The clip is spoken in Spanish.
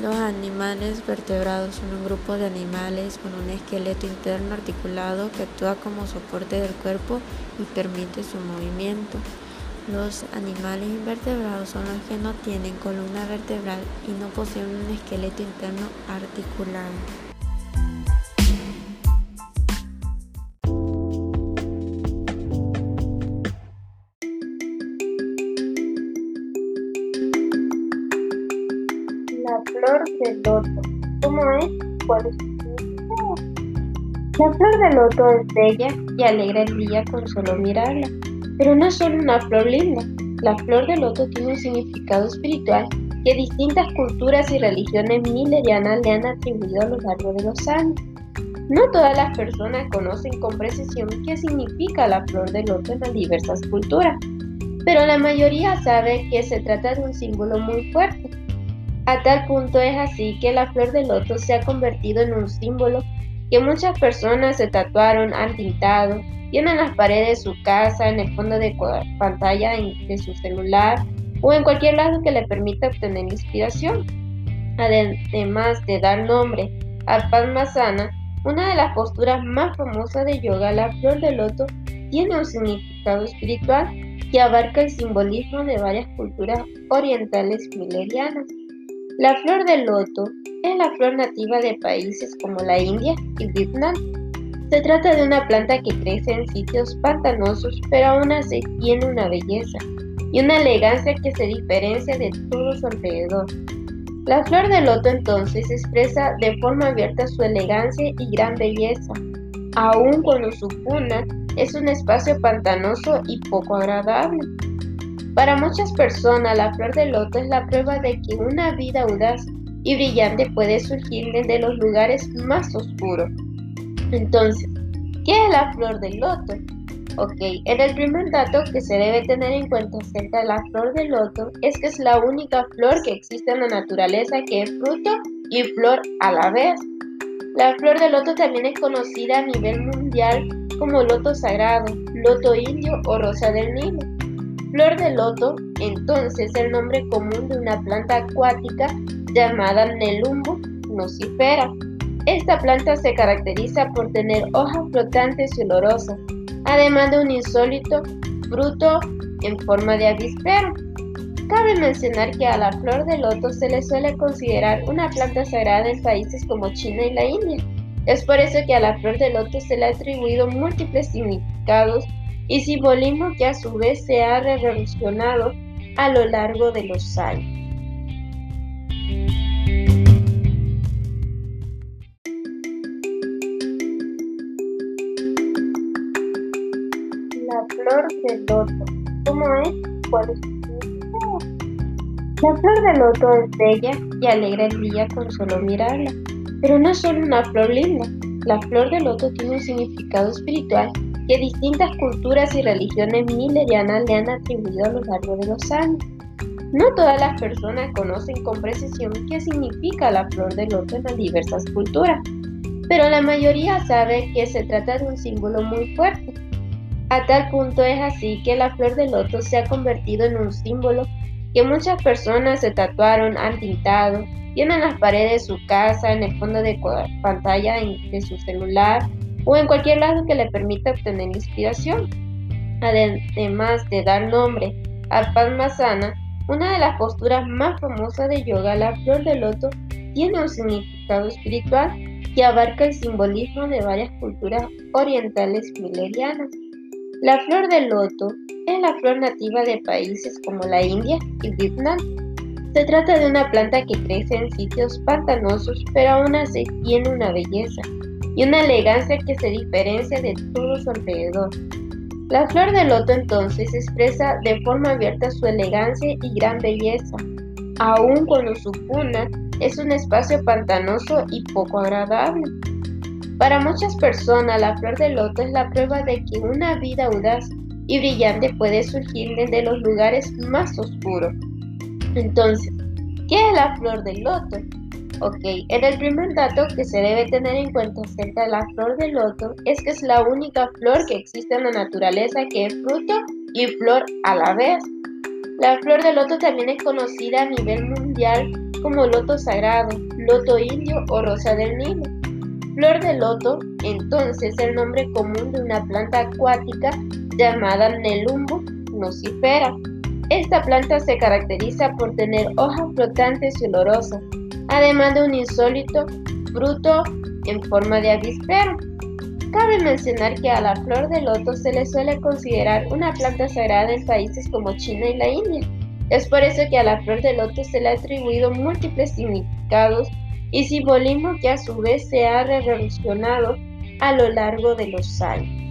Los animales vertebrados son un grupo de animales con un esqueleto interno articulado que actúa como soporte del cuerpo y permite su movimiento. Los animales invertebrados son los que no tienen columna vertebral y no poseen un esqueleto interno articulado. Flor del loto. ¿Cómo es? ¿Cuál es? La flor del loto es bella y alegra el día con solo mirarla. Pero no es solo una flor linda. La flor del loto tiene un significado espiritual que distintas culturas y religiones milenianas le han atribuido a lo largo de los años. No todas las personas conocen con precisión qué significa la flor del loto en las diversas culturas, pero la mayoría sabe que se trata de un símbolo muy fuerte a tal punto es así que la flor de loto se ha convertido en un símbolo que muchas personas se tatuaron, han pintado, tienen en las paredes de su casa, en el fondo de pantalla de su celular o en cualquier lado que le permita obtener inspiración. Además de dar nombre a Padmasana, una de las posturas más famosas de yoga, la flor de loto, tiene un significado espiritual que abarca el simbolismo de varias culturas orientales milenianas. La flor de loto es la flor nativa de países como la India y Vietnam. Se trata de una planta que crece en sitios pantanosos, pero aún así tiene una belleza y una elegancia que se diferencia de todo su alrededor. La flor de loto entonces expresa de forma abierta su elegancia y gran belleza, aun cuando su cuna es un espacio pantanoso y poco agradable. Para muchas personas, la flor de loto es la prueba de que una vida audaz y brillante puede surgir desde los lugares más oscuros. Entonces, ¿qué es la flor del loto? Ok, en el primer dato que se debe tener en cuenta acerca de la flor del loto es que es la única flor que existe en la naturaleza que es fruto y flor a la vez. La flor del loto también es conocida a nivel mundial como loto sagrado, loto indio o rosa del Nilo. Flor de loto, entonces, el nombre común de una planta acuática llamada Nelumbo nocifera. Esta planta se caracteriza por tener hojas flotantes y olorosas, además de un insólito fruto en forma de avispero. Cabe mencionar que a la flor de loto se le suele considerar una planta sagrada en países como China y la India. Es por eso que a la flor de loto se le ha atribuido múltiples significados y simbolismo que a su vez se ha revolucionado a lo largo de los años. La flor del loto. ¿Cómo es? ¿Cuál es? La flor del loto es bella y alegra el día con solo mirarla. Pero no es solo una flor linda. La flor del loto tiene un significado espiritual que distintas culturas y religiones milenianas le han atribuido a lo largo de los años. No todas las personas conocen con precisión qué significa la flor de loto en las diversas culturas, pero la mayoría sabe que se trata de un símbolo muy fuerte. A tal punto es así que la flor de loto se ha convertido en un símbolo que muchas personas se tatuaron, han pintado, tienen en las paredes de su casa, en el fondo de pantalla de su celular o en cualquier lado que le permita obtener inspiración. Además de dar nombre a Padmasana, una de las posturas más famosas de yoga, la flor de loto, tiene un significado espiritual que abarca el simbolismo de varias culturas orientales milenianas. La flor del loto es la flor nativa de países como la India y Vietnam. Se trata de una planta que crece en sitios pantanosos, pero aún así tiene una belleza y una elegancia que se diferencia de todo su alrededor. La flor de loto entonces expresa de forma abierta su elegancia y gran belleza, aun cuando su cuna es un espacio pantanoso y poco agradable. Para muchas personas, la flor de loto es la prueba de que una vida audaz y brillante puede surgir desde los lugares más oscuros. Entonces, ¿qué es la flor del loto? Ok, en el primer dato que se debe tener en cuenta acerca de la flor de loto es que es la única flor que existe en la naturaleza que es fruto y flor a la vez. La flor de loto también es conocida a nivel mundial como loto sagrado, loto indio o rosa del Nilo. Flor de loto, entonces, el nombre común de una planta acuática llamada Nelumbo nocifera. Esta planta se caracteriza por tener hojas flotantes y olorosas, además de un insólito fruto en forma de avispero. Cabe mencionar que a la flor de loto se le suele considerar una planta sagrada en países como China y la India. Es por eso que a la flor de loto se le ha atribuido múltiples significados y simbolismo que a su vez se ha revolucionado a lo largo de los años.